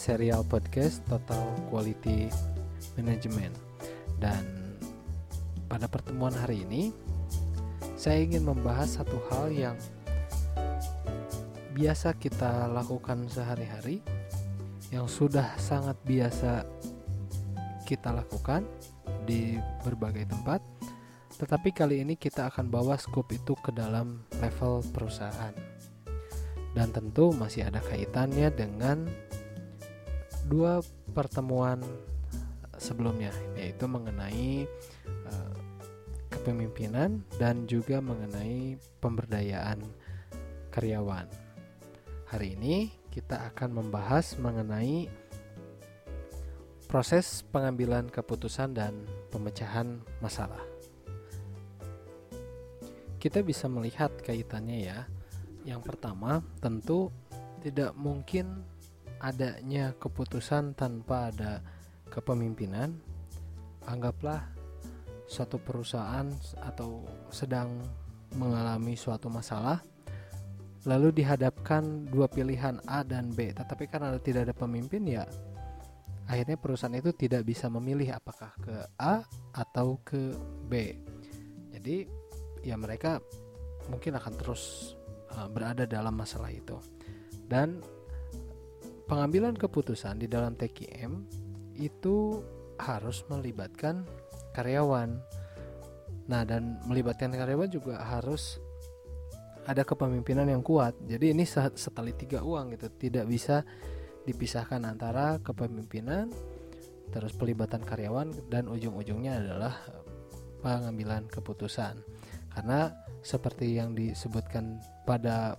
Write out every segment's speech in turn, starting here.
serial podcast Total Quality Management. Dan pada pertemuan hari ini Saya ingin membahas satu hal yang Biasa kita lakukan sehari-hari Yang sudah sangat biasa kita lakukan di berbagai tempat Tetapi kali ini kita akan bawa scope itu ke dalam level perusahaan. Dan tentu masih ada kaitannya dengan dua pertemuan sebelumnya yaitu mengenai uh, kepemimpinan dan juga mengenai pemberdayaan karyawan. Hari ini kita akan membahas mengenai proses pengambilan keputusan dan pemecahan masalah. Kita bisa melihat kaitannya ya yang pertama, tentu tidak mungkin adanya keputusan tanpa ada kepemimpinan. Anggaplah suatu perusahaan atau sedang mengalami suatu masalah lalu dihadapkan dua pilihan A dan B tetapi karena tidak ada pemimpin ya akhirnya perusahaan itu tidak bisa memilih apakah ke A atau ke B jadi ya mereka mungkin akan terus Eh, berada dalam masalah itu dan pengambilan keputusan di dalam TKM itu harus melibatkan karyawan. Nah dan melibatkan karyawan juga harus ada kepemimpinan yang kuat. Jadi ini setali tiga uang gitu. Tidak bisa dipisahkan antara kepemimpinan terus pelibatan karyawan dan ujung-ujungnya adalah pengambilan keputusan. Karena seperti yang disebutkan pada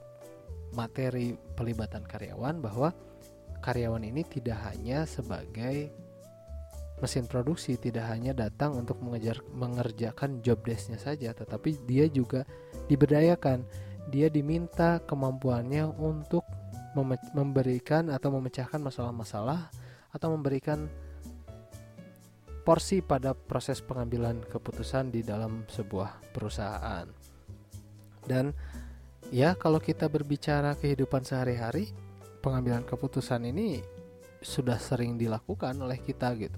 materi pelibatan karyawan bahwa karyawan ini tidak hanya sebagai mesin produksi tidak hanya datang untuk mengejar mengerjakan job desknya saja tetapi dia juga diberdayakan dia diminta kemampuannya untuk memberikan atau memecahkan masalah-masalah atau memberikan porsi pada proses pengambilan keputusan di dalam sebuah perusahaan. Dan ya kalau kita berbicara kehidupan sehari-hari, pengambilan keputusan ini sudah sering dilakukan oleh kita gitu.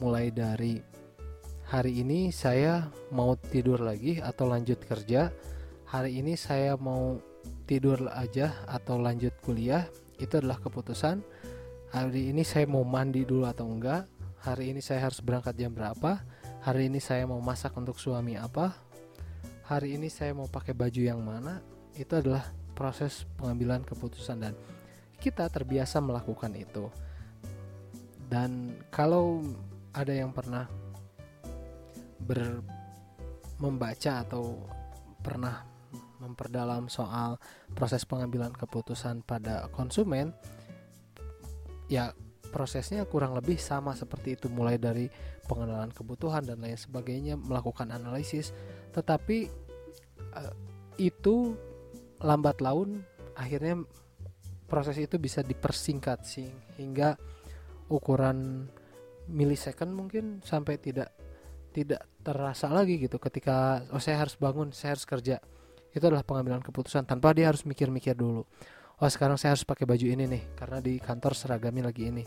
Mulai dari hari ini saya mau tidur lagi atau lanjut kerja, hari ini saya mau tidur aja atau lanjut kuliah, itu adalah keputusan. Hari ini saya mau mandi dulu atau enggak, hari ini saya harus berangkat jam berapa, hari ini saya mau masak untuk suami apa, hari ini saya mau pakai baju yang mana, itu adalah proses pengambilan keputusan dan kita terbiasa melakukan itu. Dan kalau ada yang pernah ber membaca atau pernah memperdalam soal proses pengambilan keputusan pada konsumen ya prosesnya kurang lebih sama seperti itu mulai dari pengenalan kebutuhan dan lain sebagainya melakukan analisis tetapi uh, itu lambat laun akhirnya proses itu bisa dipersingkat sih hingga ukuran milisecond mungkin sampai tidak tidak terasa lagi gitu. Ketika oh saya harus bangun saya harus kerja. Itu adalah pengambilan keputusan tanpa dia harus mikir-mikir dulu. Oh sekarang saya harus pakai baju ini nih karena di kantor seragamnya lagi ini.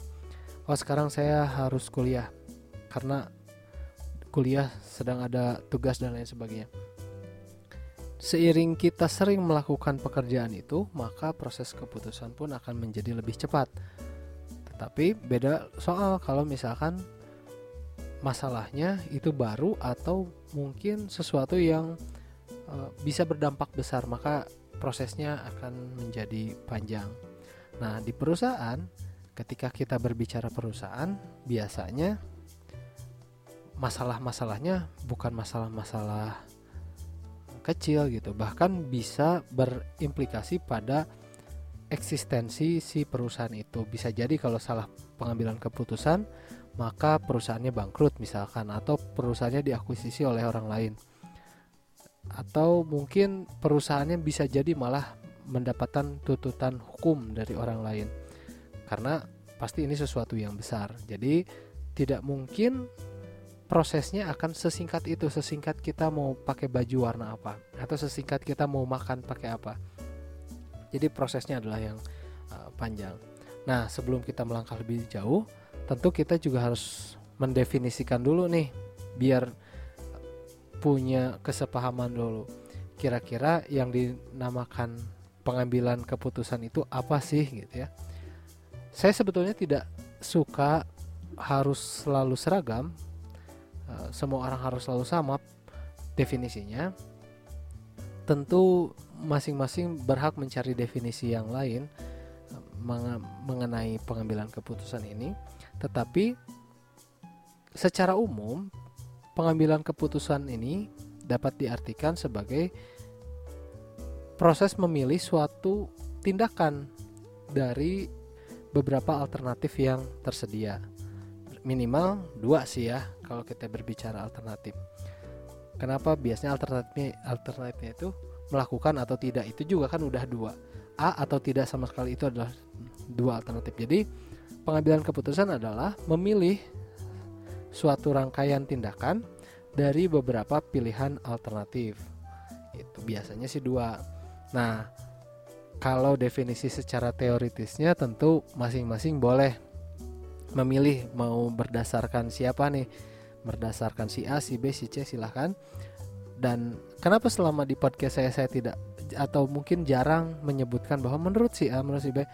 Oh sekarang saya harus kuliah karena kuliah sedang ada tugas dan lain sebagainya seiring kita sering melakukan pekerjaan itu maka proses keputusan pun akan menjadi lebih cepat tetapi beda soal kalau misalkan masalahnya itu baru atau mungkin sesuatu yang uh, bisa berdampak besar maka prosesnya akan menjadi panjang. Nah, di perusahaan ketika kita berbicara perusahaan, biasanya masalah-masalahnya bukan masalah-masalah kecil gitu, bahkan bisa berimplikasi pada eksistensi si perusahaan itu. Bisa jadi kalau salah pengambilan keputusan, maka perusahaannya bangkrut misalkan atau perusahaannya diakuisisi oleh orang lain. Atau mungkin perusahaannya bisa jadi malah mendapatkan tuntutan hukum dari orang lain. Karena pasti ini sesuatu yang besar. Jadi tidak mungkin prosesnya akan sesingkat itu sesingkat kita mau pakai baju warna apa atau sesingkat kita mau makan pakai apa jadi prosesnya adalah yang uh, panjang Nah, sebelum kita melangkah lebih jauh, tentu kita juga harus mendefinisikan dulu nih biar punya kesepahaman dulu. Kira-kira yang dinamakan pengambilan keputusan itu apa sih gitu ya. Saya sebetulnya tidak suka harus selalu seragam. Eh, semua orang harus selalu sama definisinya. Tentu masing-masing berhak mencari definisi yang lain mengenai pengambilan keputusan ini, tetapi secara umum pengambilan keputusan ini dapat diartikan sebagai proses memilih suatu tindakan dari beberapa alternatif yang tersedia. Minimal dua sih ya kalau kita berbicara alternatif. Kenapa biasanya alternatifnya alternatifnya itu melakukan atau tidak? Itu juga kan udah dua. A atau tidak sama sekali itu adalah dua alternatif. Jadi pengambilan keputusan adalah memilih suatu rangkaian tindakan dari beberapa pilihan alternatif. Itu biasanya sih dua. Nah kalau definisi secara teoritisnya tentu masing-masing boleh memilih mau berdasarkan siapa nih berdasarkan si A, si B, si C silahkan. Dan kenapa selama di podcast saya saya tidak atau mungkin jarang menyebutkan bahwa menurut si A menurut si B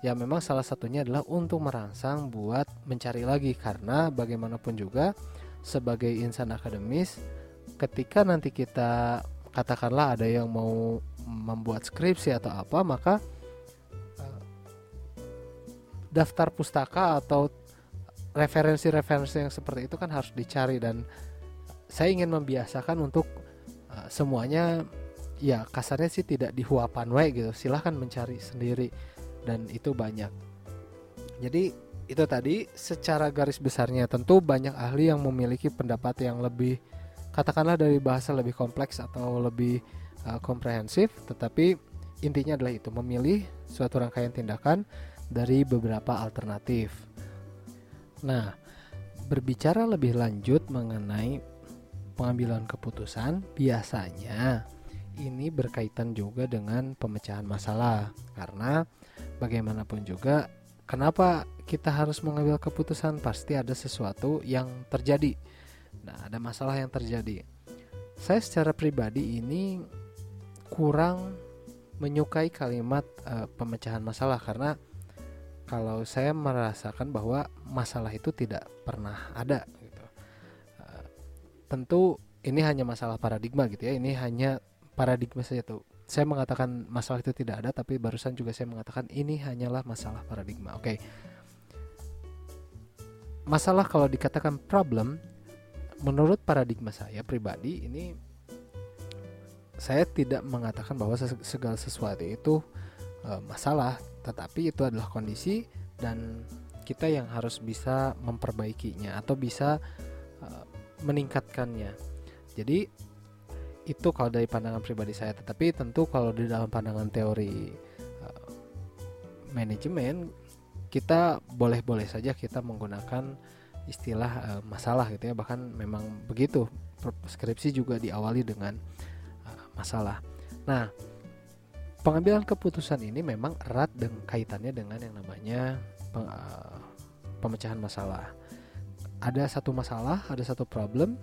ya memang salah satunya adalah untuk merangsang buat mencari lagi. Karena bagaimanapun juga sebagai insan akademis ketika nanti kita katakanlah ada yang mau membuat skripsi atau apa maka uh, daftar pustaka atau referensi-referensi yang seperti itu kan harus dicari dan saya ingin membiasakan untuk uh, semuanya ya kasarnya sih tidak dihuapan wae gitu. Silahkan mencari sendiri dan itu banyak. Jadi itu tadi secara garis besarnya tentu banyak ahli yang memiliki pendapat yang lebih katakanlah dari bahasa lebih kompleks atau lebih uh, komprehensif tetapi intinya adalah itu memilih suatu rangkaian tindakan dari beberapa alternatif nah berbicara lebih lanjut mengenai pengambilan keputusan biasanya ini berkaitan juga dengan pemecahan masalah. Karena bagaimanapun juga kenapa kita harus mengambil keputusan? Pasti ada sesuatu yang terjadi. Nah ada masalah yang terjadi. Saya secara pribadi ini kurang menyukai kalimat uh, pemecahan masalah karena kalau saya merasakan bahwa masalah itu tidak pernah ada tentu ini hanya masalah paradigma gitu ya. Ini hanya paradigma saja tuh. Saya mengatakan masalah itu tidak ada tapi barusan juga saya mengatakan ini hanyalah masalah paradigma oke. Okay. masalah kalau dikatakan problem menurut paradigma saya pribadi ini saya tidak mengatakan bahwa segala sesuatu itu e, masalah tetapi itu adalah kondisi dan kita yang harus bisa memperbaikinya atau bisa e, meningkatkannya. Jadi itu kalau dari pandangan pribadi saya, tetapi tentu kalau di dalam pandangan teori uh, manajemen kita boleh-boleh saja kita menggunakan istilah uh, masalah gitu ya, bahkan memang begitu. Skripsi juga diawali dengan uh, masalah. Nah, pengambilan keputusan ini memang erat dengan kaitannya dengan yang namanya uh, pemecahan masalah ada satu masalah, ada satu problem,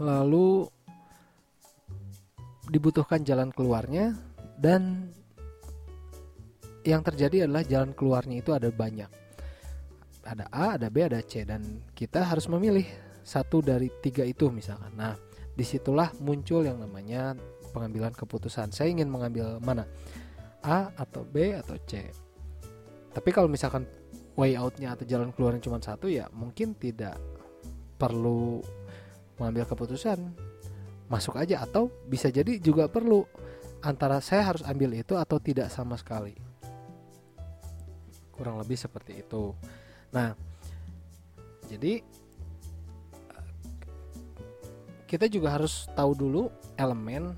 lalu dibutuhkan jalan keluarnya dan yang terjadi adalah jalan keluarnya itu ada banyak. Ada A, ada B, ada C dan kita harus memilih satu dari tiga itu misalkan. Nah, di situlah muncul yang namanya pengambilan keputusan. Saya ingin mengambil mana? A atau B atau C. Tapi kalau misalkan way outnya atau jalan keluarnya cuma satu ya mungkin tidak perlu mengambil keputusan masuk aja atau bisa jadi juga perlu antara saya harus ambil itu atau tidak sama sekali kurang lebih seperti itu nah jadi kita juga harus tahu dulu elemen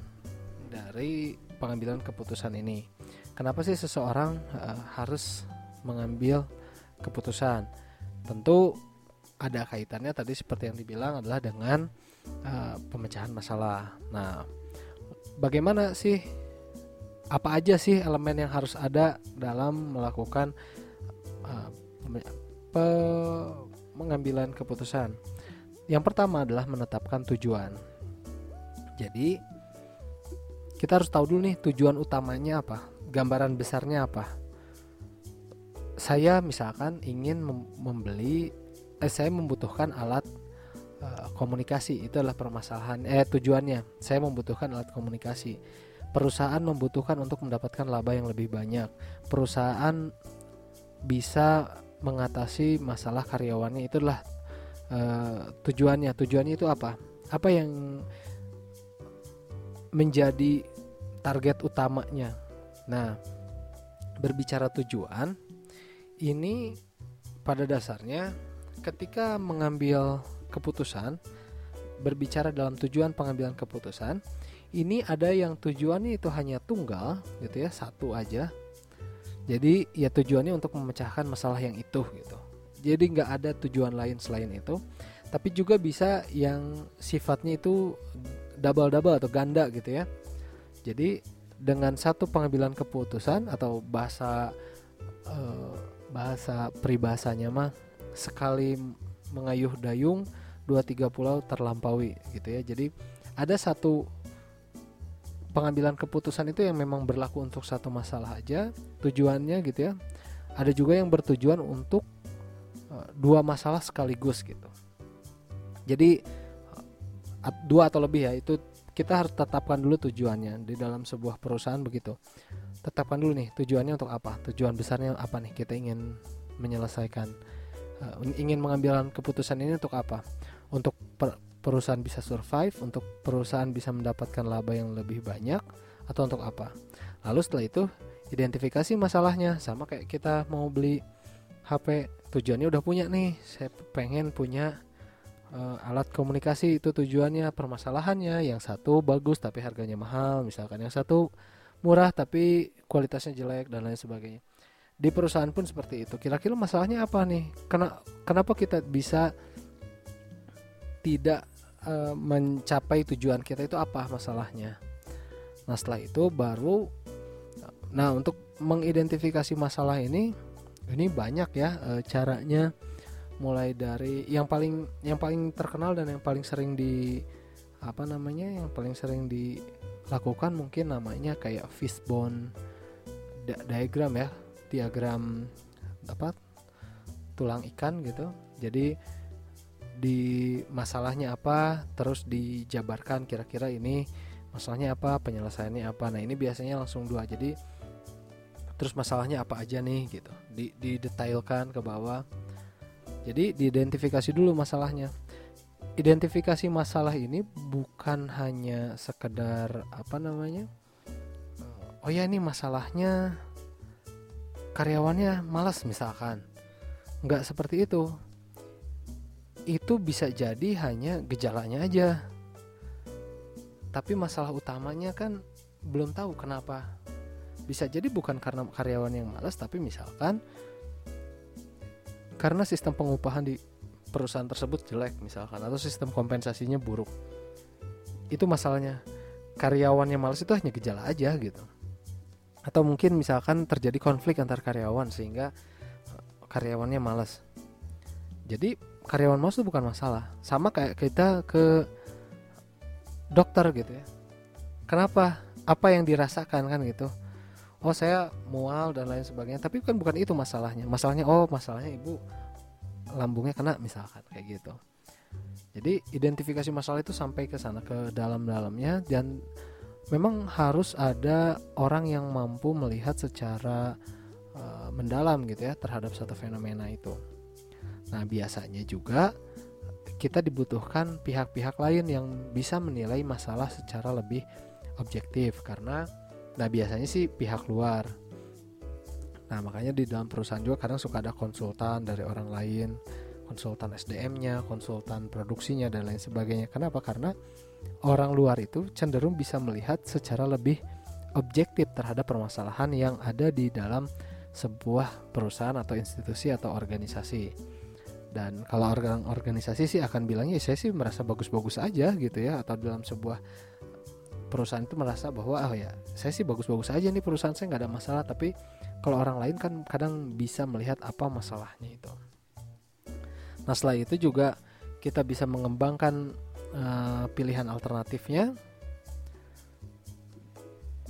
dari pengambilan keputusan ini kenapa sih seseorang uh, harus mengambil keputusan. Tentu ada kaitannya tadi seperti yang dibilang adalah dengan uh, pemecahan masalah. Nah, bagaimana sih apa aja sih elemen yang harus ada dalam melakukan uh, pe, mengambilan keputusan. Yang pertama adalah menetapkan tujuan. Jadi kita harus tahu dulu nih tujuan utamanya apa, gambaran besarnya apa. Saya misalkan ingin membeli, eh, saya membutuhkan alat uh, komunikasi itu adalah permasalahan eh tujuannya. Saya membutuhkan alat komunikasi. Perusahaan membutuhkan untuk mendapatkan laba yang lebih banyak. Perusahaan bisa mengatasi masalah karyawannya itulah uh, tujuannya. Tujuannya itu apa? Apa yang menjadi target utamanya? Nah, berbicara tujuan, ini pada dasarnya ketika mengambil keputusan, berbicara dalam tujuan pengambilan keputusan, ini ada yang tujuannya itu hanya tunggal, gitu ya, satu aja. Jadi ya tujuannya untuk memecahkan masalah yang itu gitu. Jadi nggak ada tujuan lain selain itu. Tapi juga bisa yang sifatnya itu double double atau ganda gitu ya jadi dengan satu pengambilan keputusan atau bahasa uh, bahasa peribahasanya mah sekali mengayuh dayung dua tiga pulau terlampaui gitu ya. Jadi ada satu pengambilan keputusan itu yang memang berlaku untuk satu masalah aja tujuannya gitu ya. Ada juga yang bertujuan untuk uh, dua masalah sekaligus gitu. Jadi uh, dua atau lebih ya itu kita harus tetapkan dulu tujuannya di dalam sebuah perusahaan begitu. Tetapkan dulu nih tujuannya untuk apa? Tujuan besarnya apa nih? Kita ingin menyelesaikan uh, ingin mengambil keputusan ini untuk apa? Untuk per, perusahaan bisa survive, untuk perusahaan bisa mendapatkan laba yang lebih banyak, atau untuk apa. Lalu setelah itu identifikasi masalahnya, sama kayak kita mau beli HP, tujuannya udah punya nih, saya pengen punya uh, alat komunikasi itu tujuannya, permasalahannya, yang satu bagus tapi harganya mahal, misalkan yang satu murah tapi kualitasnya jelek dan lain sebagainya. Di perusahaan pun seperti itu. Kira-kira masalahnya apa nih? Kenapa kita bisa tidak uh, mencapai tujuan kita itu apa masalahnya. Nah, setelah itu baru nah untuk mengidentifikasi masalah ini ini banyak ya e, caranya mulai dari yang paling yang paling terkenal dan yang paling sering di apa namanya yang paling sering dilakukan mungkin namanya kayak fishbone diagram ya diagram apa tulang ikan gitu. Jadi di masalahnya apa terus dijabarkan kira-kira ini masalahnya apa penyelesaiannya apa. Nah ini biasanya langsung dua. Jadi terus masalahnya apa aja nih gitu. Di didetailkan ke bawah jadi diidentifikasi dulu masalahnya. Identifikasi masalah ini bukan hanya sekedar apa namanya oh ya ini masalahnya karyawannya malas misalkan. Nggak seperti itu. Itu bisa jadi hanya gejalanya aja. Tapi masalah utamanya kan belum tahu kenapa. Bisa jadi bukan karena karyawan yang malas tapi misalkan karena sistem pengupahan di perusahaan tersebut jelek misalkan atau sistem kompensasinya buruk. Itu masalahnya. Karyawannya malas itu hanya gejala aja gitu. Atau mungkin misalkan terjadi konflik antar karyawan sehingga karyawannya malas jadi karyawan malas itu bukan masalah. Sama kayak kita ke dokter gitu ya. Kenapa? Apa yang dirasakan kan gitu oh saya mual dan lain sebagainya. Tapi kan bukan itu masalahnya. Masalahnya oh masalahnya ibu lambungnya kena misalkan kayak gitu. Jadi identifikasi masalah itu sampai ke sana ke dalam-dalamnya. Dan memang harus ada orang yang mampu melihat secara uh, mendalam gitu ya terhadap satu fenomena itu. Nah, biasanya juga kita dibutuhkan pihak-pihak lain yang bisa menilai masalah secara lebih objektif. Karena nah biasanya sih pihak luar. Nah, makanya di dalam perusahaan juga kadang suka ada konsultan dari orang lain, konsultan SDM-nya, konsultan produksinya dan lain sebagainya. Kenapa? Karena orang luar itu cenderung bisa melihat secara lebih objektif terhadap permasalahan yang ada di dalam sebuah perusahaan atau institusi atau organisasi dan kalau orang organisasi sih akan bilangnya saya sih merasa bagus-bagus aja gitu ya atau dalam sebuah perusahaan itu merasa bahwa oh ya saya sih bagus-bagus aja nih perusahaan saya nggak ada masalah. Tapi kalau orang lain kan kadang bisa melihat apa masalahnya itu. Nah setelah itu juga kita bisa mengembangkan uh, pilihan alternatifnya.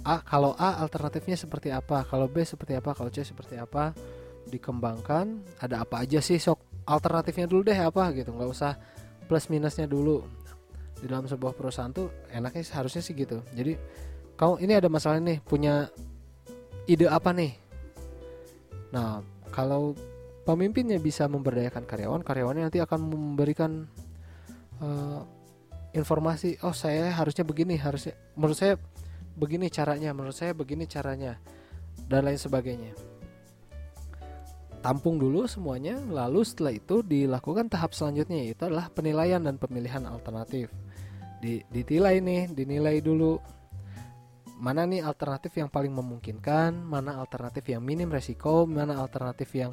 A kalau A alternatifnya seperti apa? Kalau B seperti apa? Kalau C seperti apa? Dikembangkan. Ada apa aja sih sok? Alternatifnya dulu deh apa? Gitu nggak usah plus minusnya dulu di dalam sebuah perusahaan tuh enaknya harusnya sih gitu. Jadi kau ini ada masalah nih punya ide apa nih? Nah kalau pemimpinnya bisa memberdayakan karyawan karyawannya nanti akan memberikan uh, informasi oh saya harusnya begini harusnya menurut saya begini caranya menurut saya begini caranya dan lain sebagainya. Tampung dulu semuanya lalu setelah itu dilakukan tahap selanjutnya yaitu adalah penilaian dan pemilihan alternatif di, ditilai nih dinilai dulu. Mana nih alternatif yang paling memungkinkan? Mana alternatif yang minim resiko? Mana alternatif yang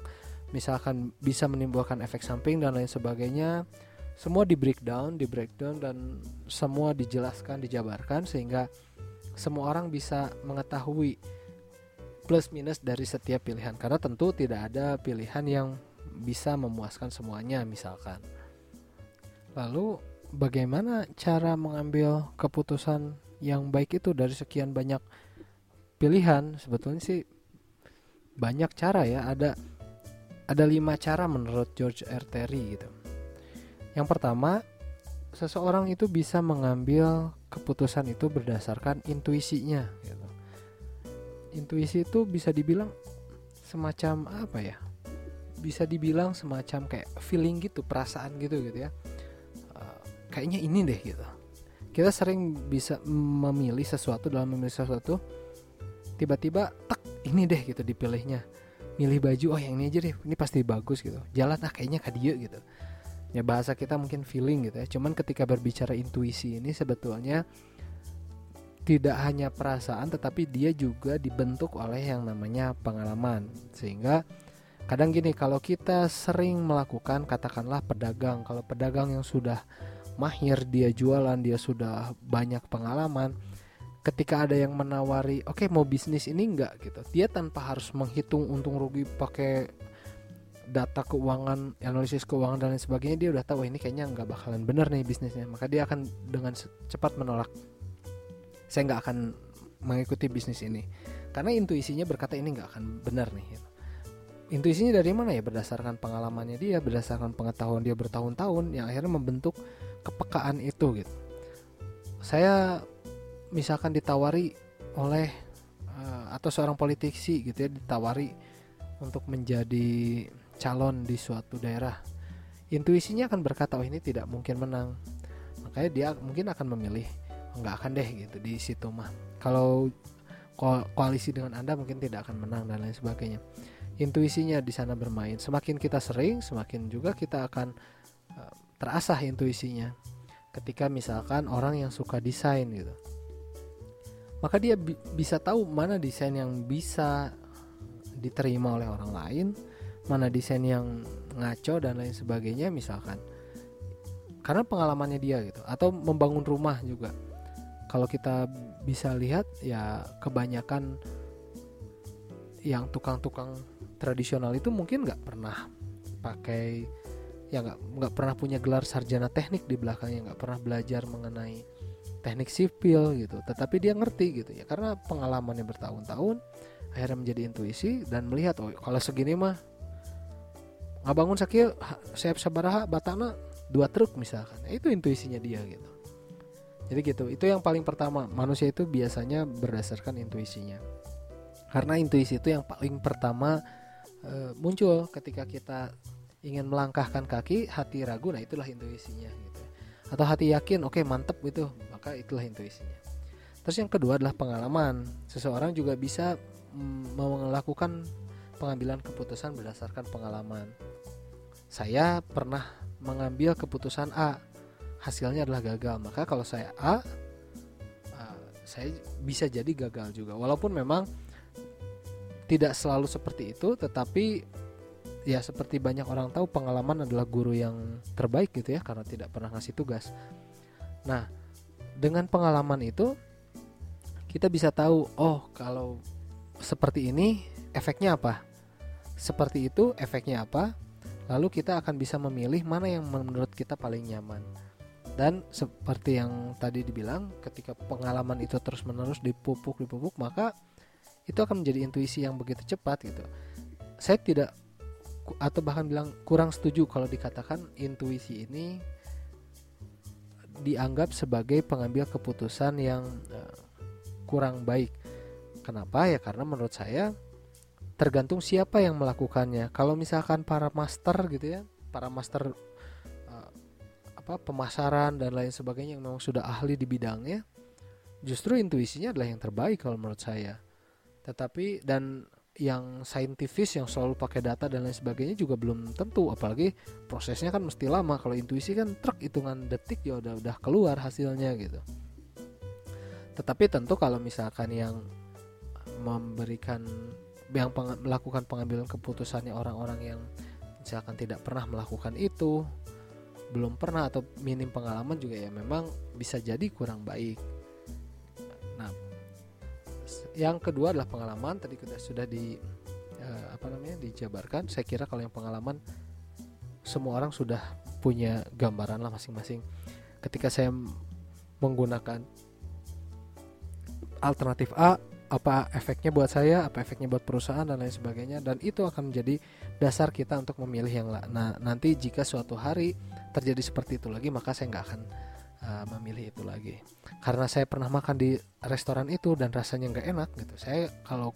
misalkan bisa menimbulkan efek samping dan lain sebagainya? Semua di breakdown di breakdown dan semua dijelaskan dijabarkan sehingga semua orang bisa mengetahui plus minus dari setiap pilihan. Karena tentu tidak ada pilihan yang bisa memuaskan semuanya misalkan. Lalu bagaimana cara mengambil keputusan yang baik itu dari sekian banyak pilihan? Sebetulnya sih banyak cara ya. Ada ada lima cara menurut George R. Terry gitu. Yang pertama, seseorang itu bisa mengambil keputusan itu berdasarkan intuisinya gitu. intuisi itu bisa dibilang semacam apa ya bisa dibilang semacam kayak feeling gitu perasaan gitu gitu ya kayaknya ini deh gitu. Kita sering bisa memilih sesuatu dalam memilih sesuatu tiba-tiba tak ini deh gitu dipilihnya. Milih baju oh yang ini aja deh ini pasti bagus gitu. Jalan ah kayaknya kadia gitu. Ya bahasa kita mungkin feeling gitu ya. Cuman ketika berbicara intuisi ini sebetulnya tidak hanya perasaan tetapi dia juga dibentuk oleh yang namanya pengalaman. Sehingga kadang gini kalau kita sering melakukan katakanlah pedagang kalau pedagang yang sudah mahir dia jualan dia sudah banyak pengalaman ketika ada yang menawari oke okay, mau bisnis ini enggak gitu dia tanpa harus menghitung untung rugi pakai data keuangan, analisis keuangan dan lain sebagainya dia udah tahu ini kayaknya nggak bakalan benar nih bisnisnya, maka dia akan dengan cepat menolak. Saya nggak akan mengikuti bisnis ini karena intuisinya berkata ini nggak akan benar nih. Gitu. Intuisinya dari mana ya? Berdasarkan pengalamannya dia, berdasarkan pengetahuan dia bertahun-tahun yang akhirnya membentuk kepekaan itu gitu. Saya misalkan ditawari oleh uh, atau seorang politisi gitu ya ditawari untuk menjadi calon di suatu daerah intuisinya akan berkata oh ini tidak mungkin menang. Makanya dia mungkin akan memilih nggak akan deh gitu di situ mah. Kalau ko koalisi dengan anda mungkin tidak akan menang dan lain sebagainya. Intuisinya di sana bermain. Semakin kita sering semakin juga kita akan terasah intuisinya ketika misalkan orang yang suka desain gitu. Maka dia bi bisa tahu mana desain yang bisa diterima oleh orang lain mana desain yang ngaco dan lain sebagainya misalkan. Karena pengalamannya dia gitu atau membangun rumah juga. Kalau kita bisa lihat ya kebanyakan yang tukang-tukang tradisional itu mungkin nggak pernah pakai ya nggak nggak pernah punya gelar sarjana teknik di belakangnya nggak pernah belajar mengenai teknik sipil gitu. Tetapi dia ngerti gitu ya karena pengalamannya bertahun-tahun akhirnya menjadi intuisi dan melihat oh kalau segini mah ngabangun sakit saya sabaraha batana dua truk misalkan. Itu intuisinya dia gitu. Jadi gitu itu yang paling pertama. Manusia itu biasanya berdasarkan intuisinya. Karena intuisi itu yang paling pertama e, muncul ketika kita ingin melangkahkan kaki hati ragu nah itulah intuisinya gitu. Atau hati yakin oke okay, mantep itu maka itulah intuisinya. Terus yang kedua adalah pengalaman. Seseorang juga bisa mm, melakukan pengambilan keputusan berdasarkan pengalaman. Saya pernah mengambil keputusan A hasilnya adalah gagal. Maka kalau saya A saya bisa jadi gagal juga. Walaupun memang tidak selalu seperti itu tetapi ya seperti banyak orang tahu pengalaman adalah guru yang terbaik gitu ya karena tidak pernah ngasih tugas. Nah dengan pengalaman itu kita bisa tahu oh kalau seperti ini efeknya apa? Seperti itu efeknya apa? Lalu kita akan bisa memilih mana yang menurut kita paling nyaman. Dan seperti yang tadi dibilang ketika pengalaman itu terus menerus dipupuk dipupuk maka itu akan menjadi intuisi yang begitu cepat gitu. Saya tidak atau bahkan bilang kurang setuju kalau dikatakan intuisi ini dianggap sebagai pengambil keputusan yang uh, kurang baik. Kenapa? Ya karena menurut saya tergantung siapa yang melakukannya. Kalau misalkan para master gitu ya, para master uh, apa pemasaran dan lain sebagainya yang memang sudah ahli di bidangnya, justru intuisinya adalah yang terbaik kalau menurut saya. Tetapi dan yang saintifis yang selalu pakai data dan lain sebagainya juga belum tentu. Apalagi prosesnya kan mesti lama. Kalau intuisi kan truk hitungan detik ya udah udah keluar hasilnya gitu. Tetapi tentu kalau misalkan yang memberikan yang peng, melakukan pengambilan keputusannya orang-orang yang misalkan tidak pernah melakukan itu belum pernah atau minim pengalaman juga ya memang bisa jadi kurang baik yang kedua adalah pengalaman. Tadi sudah sudah di uh, apa namanya dijabarkan. Saya kira kalau yang pengalaman semua orang sudah punya gambaran lah masing-masing. Ketika saya menggunakan alternatif A apa efeknya buat saya apa efeknya buat perusahaan dan lain sebagainya dan itu akan menjadi dasar kita untuk memilih yang lain nah nanti jika suatu hari terjadi seperti itu lagi maka saya nggak akan uh, memilih itu lagi. Karena saya pernah makan di restoran itu dan rasanya nggak enak gitu saya kalau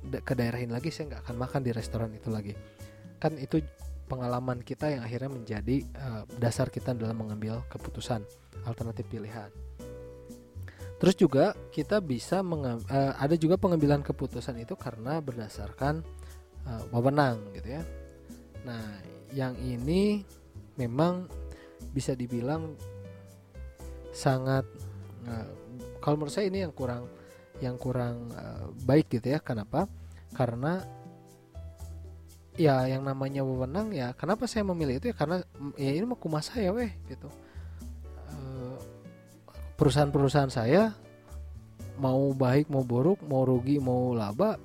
ke daerahin lagi saya nggak akan makan di restoran itu lagi. Kan itu pengalaman kita yang akhirnya menjadi uh, dasar kita dalam mengambil keputusan alternatif pilihan. Terus juga kita bisa uh, ada juga pengambilan keputusan itu karena berdasarkan uh, wewenang gitu ya. Nah yang ini memang bisa dibilang sangat uh, kalau menurut saya ini yang kurang yang kurang uh, baik gitu ya. Kenapa? Karena ya yang namanya wewenang ya kenapa saya memilih itu ya? Karena ya ini mau kumas saya weh gitu. Uh, perusahaan-perusahaan saya mau baik mau buruk mau rugi mau laba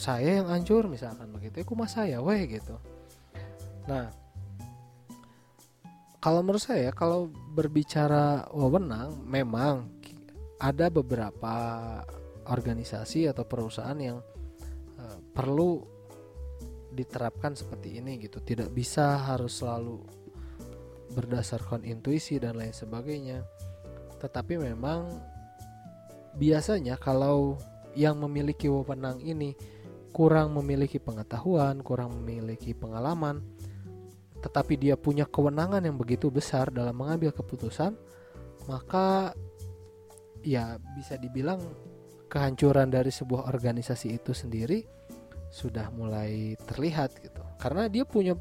saya yang hancur misalkan begitu ya kumas saya weh gitu. Nah kalau menurut saya kalau berbicara wewenang memang ada beberapa organisasi atau perusahaan yang uh, perlu diterapkan seperti ini gitu. Tidak bisa harus selalu berdasarkan intuisi dan lain sebagainya. Tetapi memang biasanya kalau yang memiliki wewenang ini kurang memiliki pengetahuan kurang memiliki pengalaman tetapi dia punya kewenangan yang begitu besar dalam mengambil keputusan, maka ya bisa dibilang kehancuran dari sebuah organisasi itu sendiri sudah mulai terlihat gitu. Karena dia punya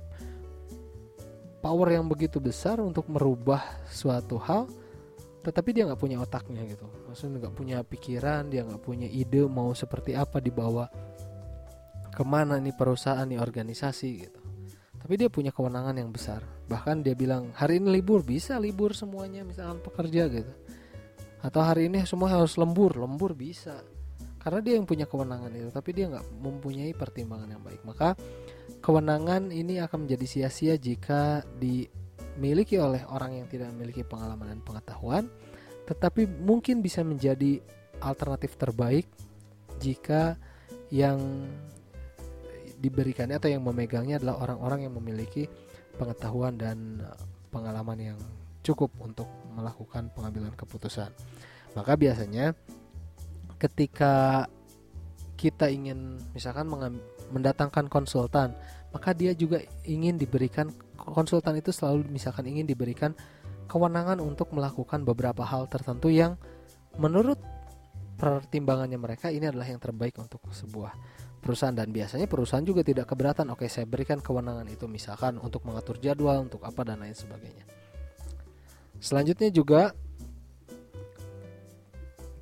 power yang begitu besar untuk merubah suatu hal, tetapi dia nggak punya otaknya gitu. Maksudnya nggak punya pikiran, dia nggak punya ide mau seperti apa dibawa ke mana nih perusahaan nih organisasi gitu tapi dia punya kewenangan yang besar. Bahkan dia bilang hari ini libur bisa libur semuanya misalkan pekerja gitu. Atau hari ini semua harus lembur. Lembur bisa. Karena dia yang punya kewenangan itu tapi dia nggak mempunyai pertimbangan yang baik. Maka kewenangan ini akan menjadi sia-sia jika dimiliki oleh orang yang tidak memiliki pengalaman dan pengetahuan tetapi mungkin bisa menjadi alternatif terbaik jika yang diberikannya atau yang memegangnya adalah orang-orang yang memiliki pengetahuan dan eh, pengalaman yang cukup untuk melakukan pengambilan keputusan. Maka biasanya ketika kita ingin misalkan mendatangkan konsultan, maka dia juga ingin diberikan konsultan itu selalu misalkan ingin diberikan kewenangan untuk melakukan beberapa hal tertentu yang menurut pertimbangannya mereka ini adalah yang terbaik untuk sebuah perusahaan dan biasanya perusahaan juga tidak keberatan. Oke saya berikan kewenangan itu misalkan untuk mengatur jadwal untuk apa dan lain sebagainya. Selanjutnya juga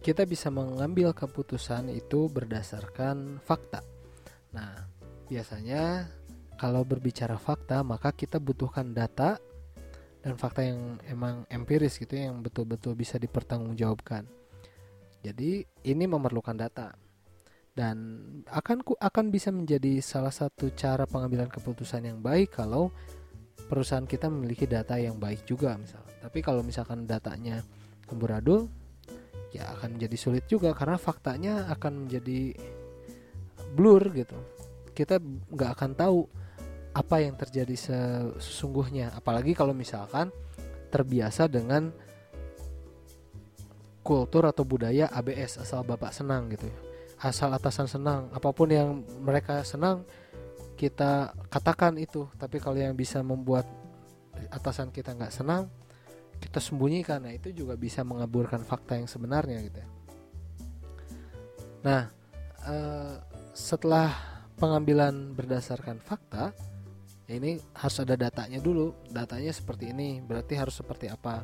kita bisa mengambil keputusan itu berdasarkan fakta. Nah biasanya kalau berbicara fakta maka kita butuhkan data dan fakta yang emang empiris gitu yang betul-betul bisa dipertanggungjawabkan. Jadi ini memerlukan data dan akan akan bisa menjadi salah satu cara pengambilan keputusan yang baik kalau perusahaan kita memiliki data yang baik juga misalnya. Tapi kalau misalkan datanya amburadul ya akan menjadi sulit juga karena faktanya akan menjadi blur gitu. Kita nggak akan tahu apa yang terjadi sesungguhnya apalagi kalau misalkan terbiasa dengan kultur atau budaya ABS asal bapak senang gitu ya asal atasan senang. Apa pun yang mereka senang kita katakan itu. Tapi kalau yang bisa membuat atasan kita nggak senang kita sembunyikan. Nah itu juga bisa mengaburkan fakta yang sebenarnya gitu ya. Nah uh, setelah pengambilan berdasarkan fakta ini harus ada datanya dulu. Datanya seperti ini berarti harus seperti apa?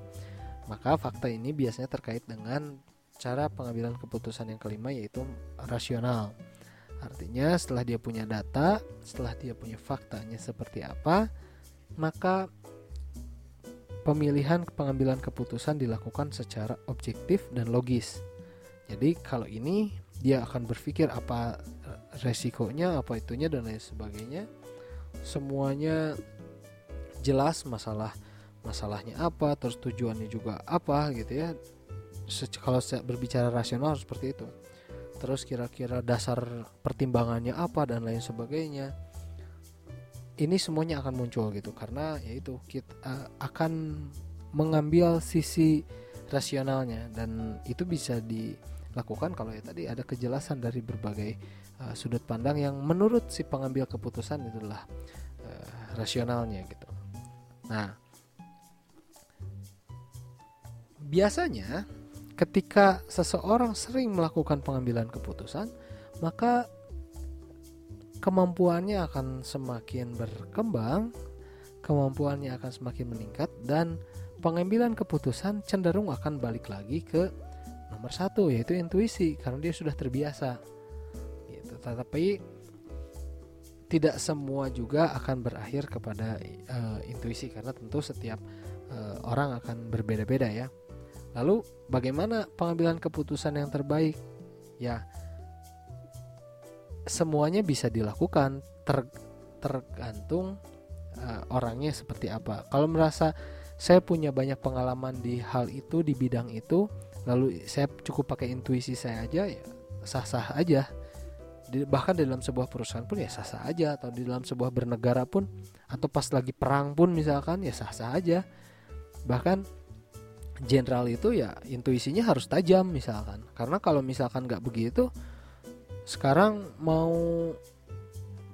Maka fakta ini biasanya terkait dengan cara pengambilan keputusan yang kelima yaitu rasional. Artinya setelah dia punya data, setelah dia punya faktanya seperti apa, maka pemilihan pengambilan keputusan dilakukan secara objektif dan logis. Jadi kalau ini dia akan berpikir apa resikonya, apa itunya dan lain sebagainya. Semuanya jelas masalah masalahnya apa, terus tujuannya juga apa gitu ya kalau berbicara rasional seperti itu terus kira-kira dasar pertimbangannya apa dan lain sebagainya ini semuanya akan muncul gitu karena yaitu kita uh, akan mengambil sisi rasionalnya dan itu bisa dilakukan kalau ya tadi ada kejelasan dari berbagai uh, sudut pandang yang menurut si pengambil keputusan itulah uh, rasionalnya gitu. Nah, biasanya ketika seseorang sering melakukan pengambilan keputusan, maka kemampuannya akan semakin berkembang, kemampuannya akan semakin meningkat, dan pengambilan keputusan cenderung akan balik lagi ke nomor satu yaitu intuisi karena dia sudah terbiasa. Gitu. Tetapi tidak semua juga akan berakhir kepada uh, intuisi karena tentu setiap uh, orang akan berbeda-beda ya. Lalu bagaimana pengambilan keputusan yang terbaik? Ya, semuanya bisa dilakukan ter, tergantung uh, orangnya seperti apa. Kalau merasa saya punya banyak pengalaman di hal itu di bidang itu, lalu saya cukup pakai intuisi saya aja ya sah-sah aja. Di, bahkan di dalam sebuah perusahaan pun ya sah-sah aja atau di dalam sebuah bernegara pun atau pas lagi perang pun misalkan ya sah-sah aja. Bahkan jenderal itu ya intuisinya harus tajam misalkan. Karena kalau misalkan nggak begitu sekarang mau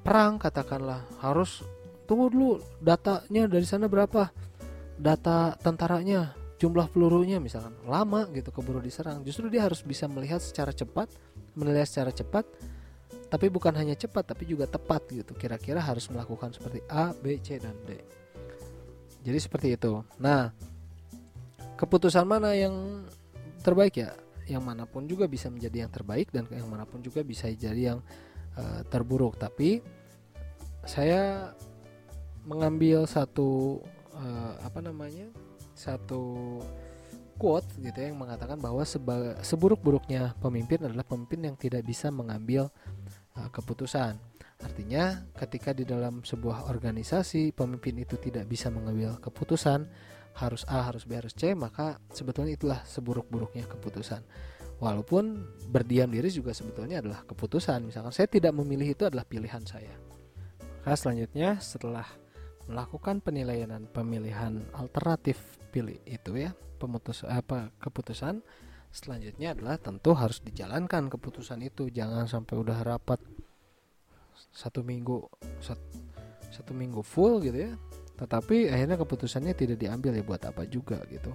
perang katakanlah harus tunggu dulu datanya dari sana berapa data tentaranya jumlah pelurunya misalkan. Lama gitu keburu diserang. Justru dia harus bisa melihat secara cepat menilai secara cepat tapi bukan hanya cepat tapi juga tepat gitu. Kira-kira harus melakukan seperti A B C dan D. Jadi seperti itu. Nah keputusan mana yang terbaik ya yang mana pun juga bisa menjadi yang terbaik dan yang mana pun juga bisa jadi yang uh, terburuk tapi saya mengambil satu uh, apa namanya satu quote gitu ya yang mengatakan bahwa seburuk-buruknya pemimpin adalah pemimpin yang tidak bisa mengambil uh, keputusan. Artinya ketika di dalam sebuah organisasi pemimpin itu tidak bisa mengambil keputusan, harus A harus B harus C maka sebetulnya itulah seburuk-buruknya keputusan. Walaupun berdiam diri juga sebetulnya adalah keputusan. Misalkan saya tidak memilih itu adalah pilihan saya. Maka selanjutnya setelah melakukan penilaian dan pemilihan alternatif pilih itu ya pemutus apa keputusan selanjutnya adalah tentu harus dijalankan keputusan itu. Jangan sampai udah rapat satu minggu satu, satu minggu full gitu ya tetapi akhirnya keputusannya tidak diambil ya buat apa juga gitu.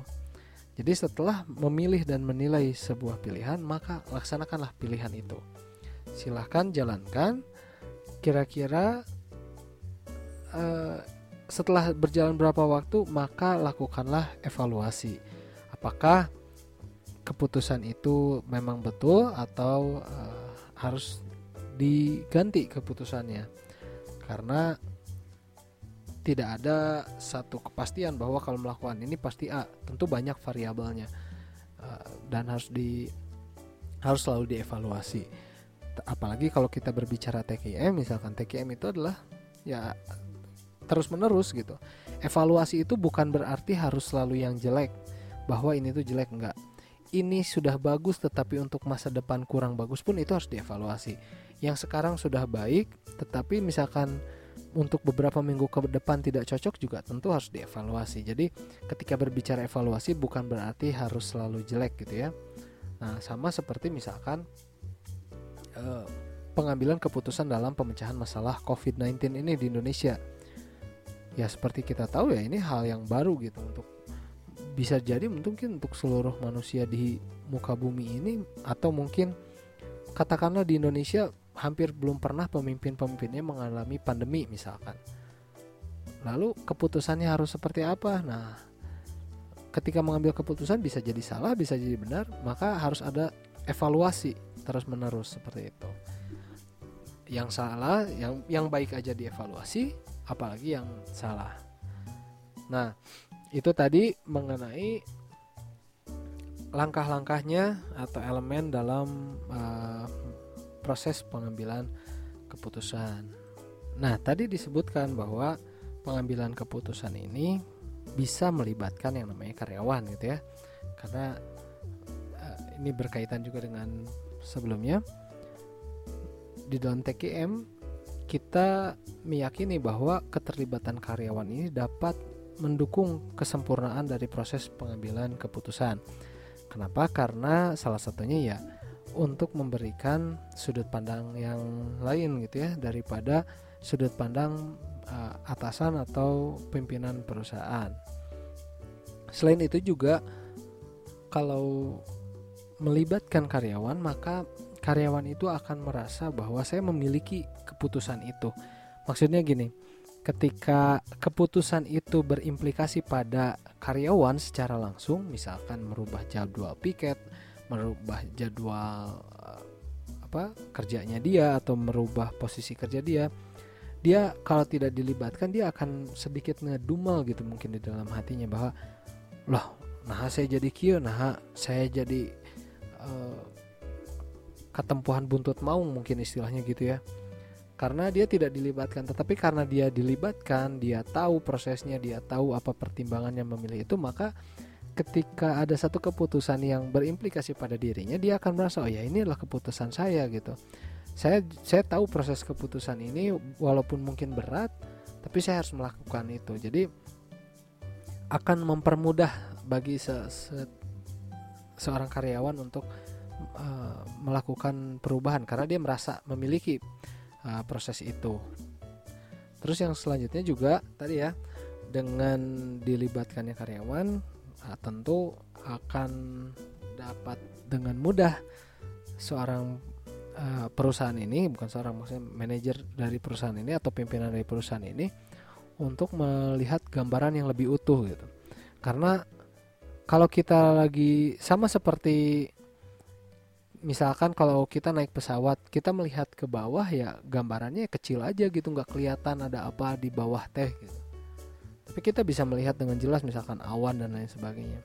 Jadi setelah memilih dan menilai sebuah pilihan, maka laksanakanlah pilihan itu. Silahkan jalankan. Kira-kira uh, setelah berjalan berapa waktu, maka lakukanlah evaluasi. Apakah keputusan itu memang betul atau uh, harus diganti keputusannya? Karena tidak ada satu kepastian bahwa kalau melakukan ini pasti A tentu banyak variabelnya. Uh, dan harus di harus selalu dievaluasi. Apalagi kalau kita berbicara TKM misalkan TKM itu adalah ya terus menerus gitu. Evaluasi itu bukan berarti harus selalu yang jelek bahwa ini tuh jelek enggak. Ini sudah bagus tetapi untuk masa depan kurang bagus pun itu harus dievaluasi. Yang sekarang sudah baik tetapi misalkan untuk beberapa minggu ke depan tidak cocok juga tentu harus dievaluasi. Jadi ketika berbicara evaluasi bukan berarti harus selalu jelek gitu ya. Nah, sama seperti misalkan eh, pengambilan keputusan dalam pemecahan masalah COVID-19 ini di Indonesia. Ya seperti kita tahu ya ini hal yang baru gitu untuk bisa jadi mungkin untuk seluruh manusia di muka bumi ini atau mungkin katakanlah di Indonesia hampir belum pernah pemimpin-pemimpinnya mengalami pandemi misalkan. Lalu keputusannya harus seperti apa? Nah, ketika mengambil keputusan bisa jadi salah, bisa jadi benar, maka harus ada evaluasi terus-menerus seperti itu. Yang salah, yang yang baik aja dievaluasi, apalagi yang salah. Nah, itu tadi mengenai langkah-langkahnya atau elemen dalam uh, proses pengambilan keputusan. Nah, tadi disebutkan bahwa pengambilan keputusan ini bisa melibatkan yang namanya karyawan gitu ya. Karena uh, ini berkaitan juga dengan sebelumnya di dalam TKM kita meyakini bahwa keterlibatan karyawan ini dapat mendukung kesempurnaan dari proses pengambilan keputusan. Kenapa? Karena salah satunya ya untuk memberikan sudut pandang yang lain gitu ya daripada sudut pandang uh, atasan atau pimpinan perusahaan. Selain itu juga kalau melibatkan karyawan maka karyawan itu akan merasa bahwa saya memiliki keputusan itu. Maksudnya gini, ketika keputusan itu berimplikasi pada karyawan secara langsung, misalkan merubah jadwal piket, merubah jadwal eh, apa kerjanya dia atau merubah posisi kerja dia dia kalau tidak dilibatkan dia akan sedikit ngedumel gitu mungkin di dalam hatinya bahwa loh nah saya jadi kio nah saya jadi uh, ketempuhan buntut mau mungkin istilahnya gitu ya. Karena dia tidak dilibatkan tetapi karena dia dilibatkan dia tahu prosesnya dia tahu apa pertimbangannya memilih itu maka ketika ada satu keputusan yang berimplikasi pada dirinya dia akan merasa oh ya ini adalah keputusan saya gitu. Saya saya tahu proses keputusan ini walaupun mungkin berat tapi saya harus melakukan itu. Jadi akan mempermudah bagi se, se, seorang karyawan untuk uh, melakukan perubahan karena dia merasa memiliki uh, proses itu. Terus yang selanjutnya juga tadi ya dengan dilibatkannya karyawan nah, tentu akan dapat dengan mudah seorang uh, perusahaan ini bukan seorang maksudnya manajer dari perusahaan ini atau pimpinan dari perusahaan ini untuk melihat gambaran yang lebih utuh gitu. Karena kalau kita lagi sama seperti misalkan kalau kita naik pesawat kita melihat ke bawah ya gambarannya kecil aja gitu nggak kelihatan ada apa di bawah teh gitu tapi kita bisa melihat dengan jelas misalkan awan dan lain sebagainya.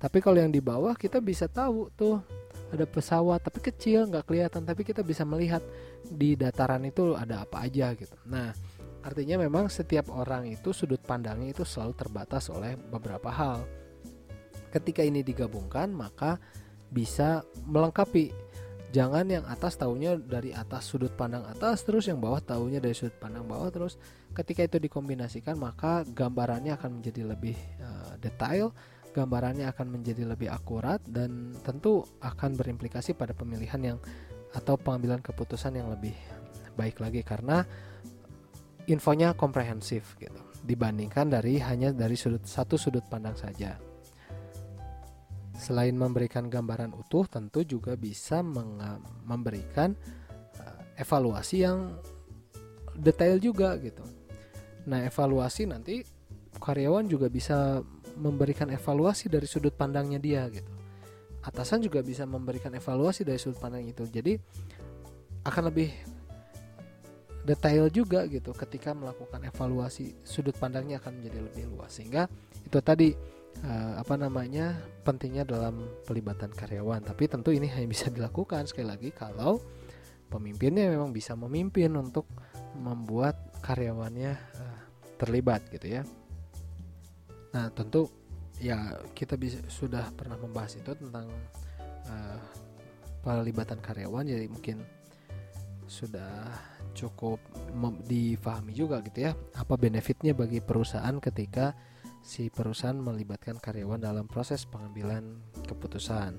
Tapi kalau yang di bawah kita bisa tahu tuh ada pesawat tapi kecil nggak kelihatan. Tapi kita bisa melihat di dataran itu ada apa aja gitu. Nah artinya memang setiap orang itu sudut pandangnya itu selalu terbatas oleh beberapa hal. Ketika ini digabungkan maka bisa melengkapi. Jangan yang atas tahunya dari atas sudut pandang atas terus yang bawah tahunya dari sudut pandang bawah terus ketika itu dikombinasikan maka gambarannya akan menjadi lebih uh, detail gambarannya akan menjadi lebih akurat dan tentu akan berimplikasi pada pemilihan yang atau pengambilan keputusan yang lebih baik lagi karena infonya komprehensif gitu dibandingkan dari hanya dari sudut satu sudut pandang saja. Selain memberikan gambaran utuh, tentu juga bisa memberikan uh, evaluasi yang detail juga gitu. Nah, evaluasi nanti karyawan juga bisa memberikan evaluasi dari sudut pandangnya dia gitu. Atasan juga bisa memberikan evaluasi dari sudut pandang itu. Jadi akan lebih detail juga gitu ketika melakukan evaluasi sudut pandangnya akan menjadi lebih luas sehingga itu tadi uh, apa namanya pentingnya dalam pelibatan karyawan tapi tentu ini hanya bisa dilakukan sekali lagi kalau pemimpinnya memang bisa memimpin untuk membuat karyawannya uh, terlibat gitu ya. Nah tentu ya kita bisa sudah pernah membahas itu tentang uh, pelibatan karyawan jadi mungkin sudah cukup difahami juga gitu ya apa benefitnya bagi perusahaan ketika si perusahaan melibatkan karyawan dalam proses pengambilan keputusan.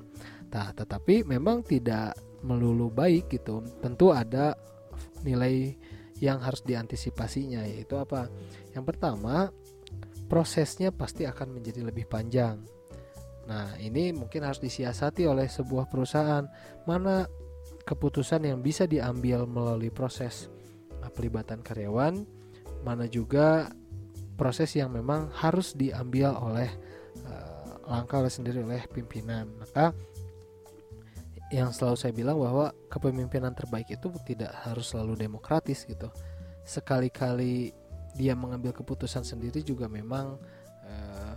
Nah, tetapi memang tidak melulu baik gitu. Tentu ada nilai yang harus diantisipasinya yaitu apa? Yang pertama, prosesnya pasti akan menjadi lebih panjang. Nah, ini mungkin harus disiasati oleh sebuah perusahaan mana keputusan yang bisa diambil melalui proses pelibatan karyawan, mana juga proses yang memang harus diambil oleh uh, langkah oleh sendiri oleh pimpinan. Maka yang selalu saya bilang bahwa kepemimpinan terbaik itu tidak harus selalu demokratis gitu. Sekali-kali dia mengambil keputusan sendiri juga memang uh,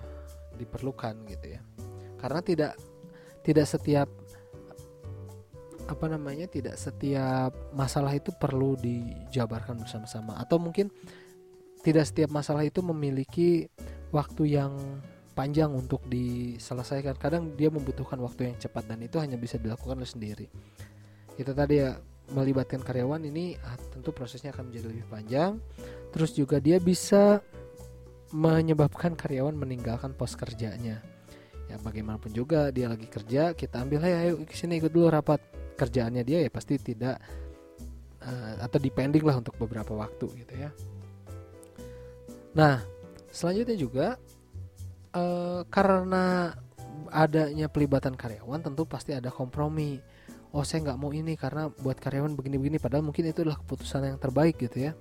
diperlukan gitu ya. Karena tidak tidak setiap apa namanya tidak setiap masalah itu perlu dijabarkan bersama-sama atau mungkin tidak setiap masalah itu memiliki waktu yang panjang untuk diselesaikan. Kadang dia membutuhkan waktu yang cepat dan itu hanya bisa dilakukan oleh sendiri. Itu tadi ya melibatkan karyawan ini ah, tentu prosesnya akan menjadi lebih panjang. Terus juga dia bisa menyebabkan karyawan meninggalkan pos kerjanya. Ya bagaimanapun juga dia lagi kerja, kita ambil ayo ke sini ikut dulu rapat. Kerjaannya dia ya pasti tidak uh, atau dipending lah untuk beberapa waktu gitu ya. Nah, selanjutnya juga uh, karena adanya pelibatan karyawan tentu pasti ada kompromi. Oh saya nggak mau ini karena buat karyawan begini-begini padahal mungkin itu adalah keputusan yang terbaik gitu ya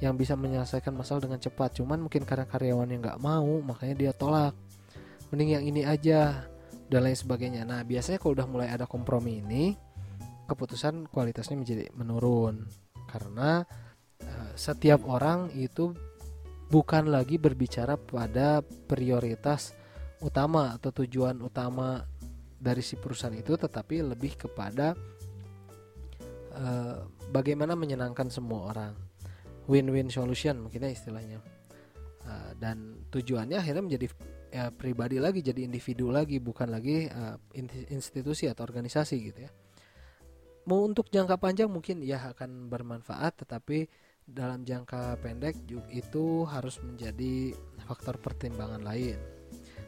yang bisa menyelesaikan masalah dengan cepat. Cuman mungkin karena karyawan yang nggak mau makanya dia tolak. Mending yang ini aja dan lain sebagainya. Nah biasanya kalau udah mulai ada kompromi ini keputusan kualitasnya menjadi menurun. Karena uh, setiap orang itu bukan lagi berbicara pada prioritas utama atau tujuan utama dari si perusahaan itu tetapi lebih kepada uh, bagaimana menyenangkan semua orang. Win-win solution mungkin istilahnya. Uh, dan tujuannya akhirnya menjadi ya, pribadi lagi jadi individu lagi bukan lagi uh, institusi atau organisasi gitu ya. Mau untuk jangka panjang mungkin ya akan bermanfaat tetapi dalam jangka pendek itu harus menjadi faktor pertimbangan lain.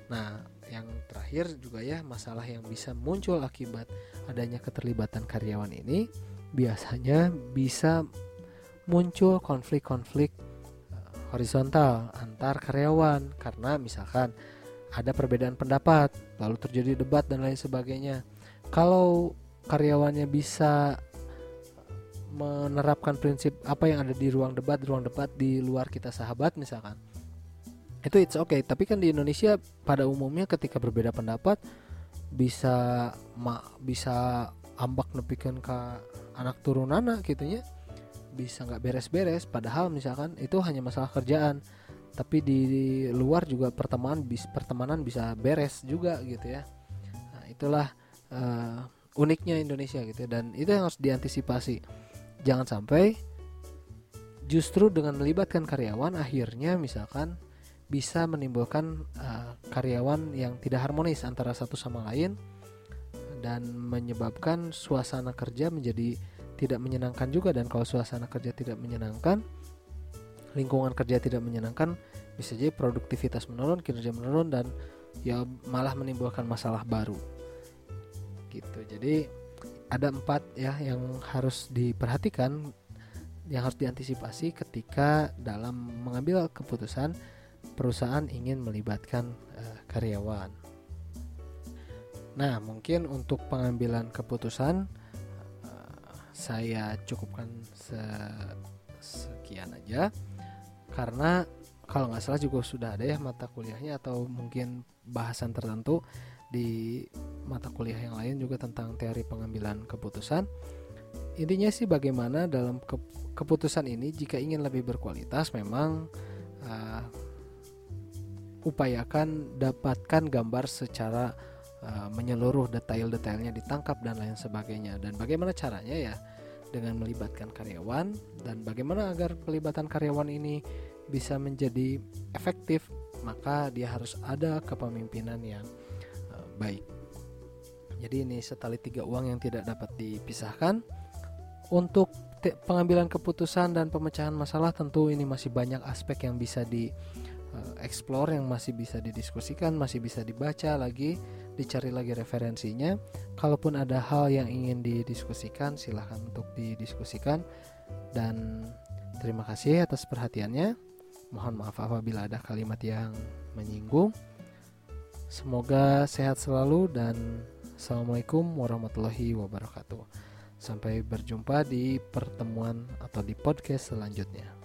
Nah, yang terakhir juga ya masalah yang bisa muncul akibat adanya keterlibatan karyawan ini biasanya bisa muncul konflik-konflik eh, horizontal antar karyawan karena misalkan ada perbedaan pendapat, lalu terjadi debat dan lain sebagainya. Kalau karyawannya bisa menerapkan prinsip apa yang ada di ruang debat ruang debat di luar kita sahabat misalkan. Itu it's okay. Tapi kan di Indonesia pada umumnya ketika berbeda pendapat bisa ma, bisa ambak nepikan ke anak turunana gitu ya. Bisa nggak beres-beres. Padahal misalkan itu hanya masalah kerjaan. Tapi di, di luar juga pertemanan bis pertemanan bisa beres juga gitu ya. Nah, itulah uh, uniknya Indonesia gitu ya. dan itu yang harus diantisipasi jangan sampai justru dengan melibatkan karyawan akhirnya misalkan bisa menimbulkan uh, karyawan yang tidak harmonis antara satu sama lain dan menyebabkan suasana kerja menjadi tidak menyenangkan juga. Dan kalau suasana kerja tidak menyenangkan lingkungan kerja tidak menyenangkan bisa jadi produktivitas menurun kinerja menurun dan ya malah menimbulkan masalah baru. Gitu. Jadi ada empat ya yang harus diperhatikan yang harus diantisipasi ketika dalam mengambil keputusan perusahaan ingin melibatkan uh, karyawan. Nah, mungkin untuk pengambilan keputusan uh, saya cukupkan se sekian aja karena kalau nggak salah juga sudah ada ya mata kuliahnya atau mungkin bahasan tertentu di mata kuliah yang lain juga tentang teori pengambilan keputusan. Intinya sih bagaimana dalam ke keputusan ini jika ingin lebih berkualitas memang uh, upayakan dapatkan gambar secara uh, menyeluruh detail-detailnya ditangkap dan lain sebagainya. Dan bagaimana caranya ya? dengan melibatkan karyawan dan bagaimana agar pelibatan karyawan ini bisa menjadi efektif maka dia harus ada kepemimpinan yang baik. Jadi ini setali tiga uang yang tidak dapat dipisahkan. Untuk pengambilan keputusan dan pemecahan masalah tentu ini masih banyak aspek yang bisa di uh, explore yang masih bisa didiskusikan, masih bisa dibaca lagi, dicari lagi referensinya. Kalaupun ada hal yang ingin didiskusikan, silahkan untuk didiskusikan. Dan terima kasih atas perhatiannya. Mohon maaf apabila ada kalimat yang menyinggung. Semoga sehat selalu dan Assalamualaikum warahmatullahi wabarakatuh. Sampai berjumpa di pertemuan atau di podcast selanjutnya.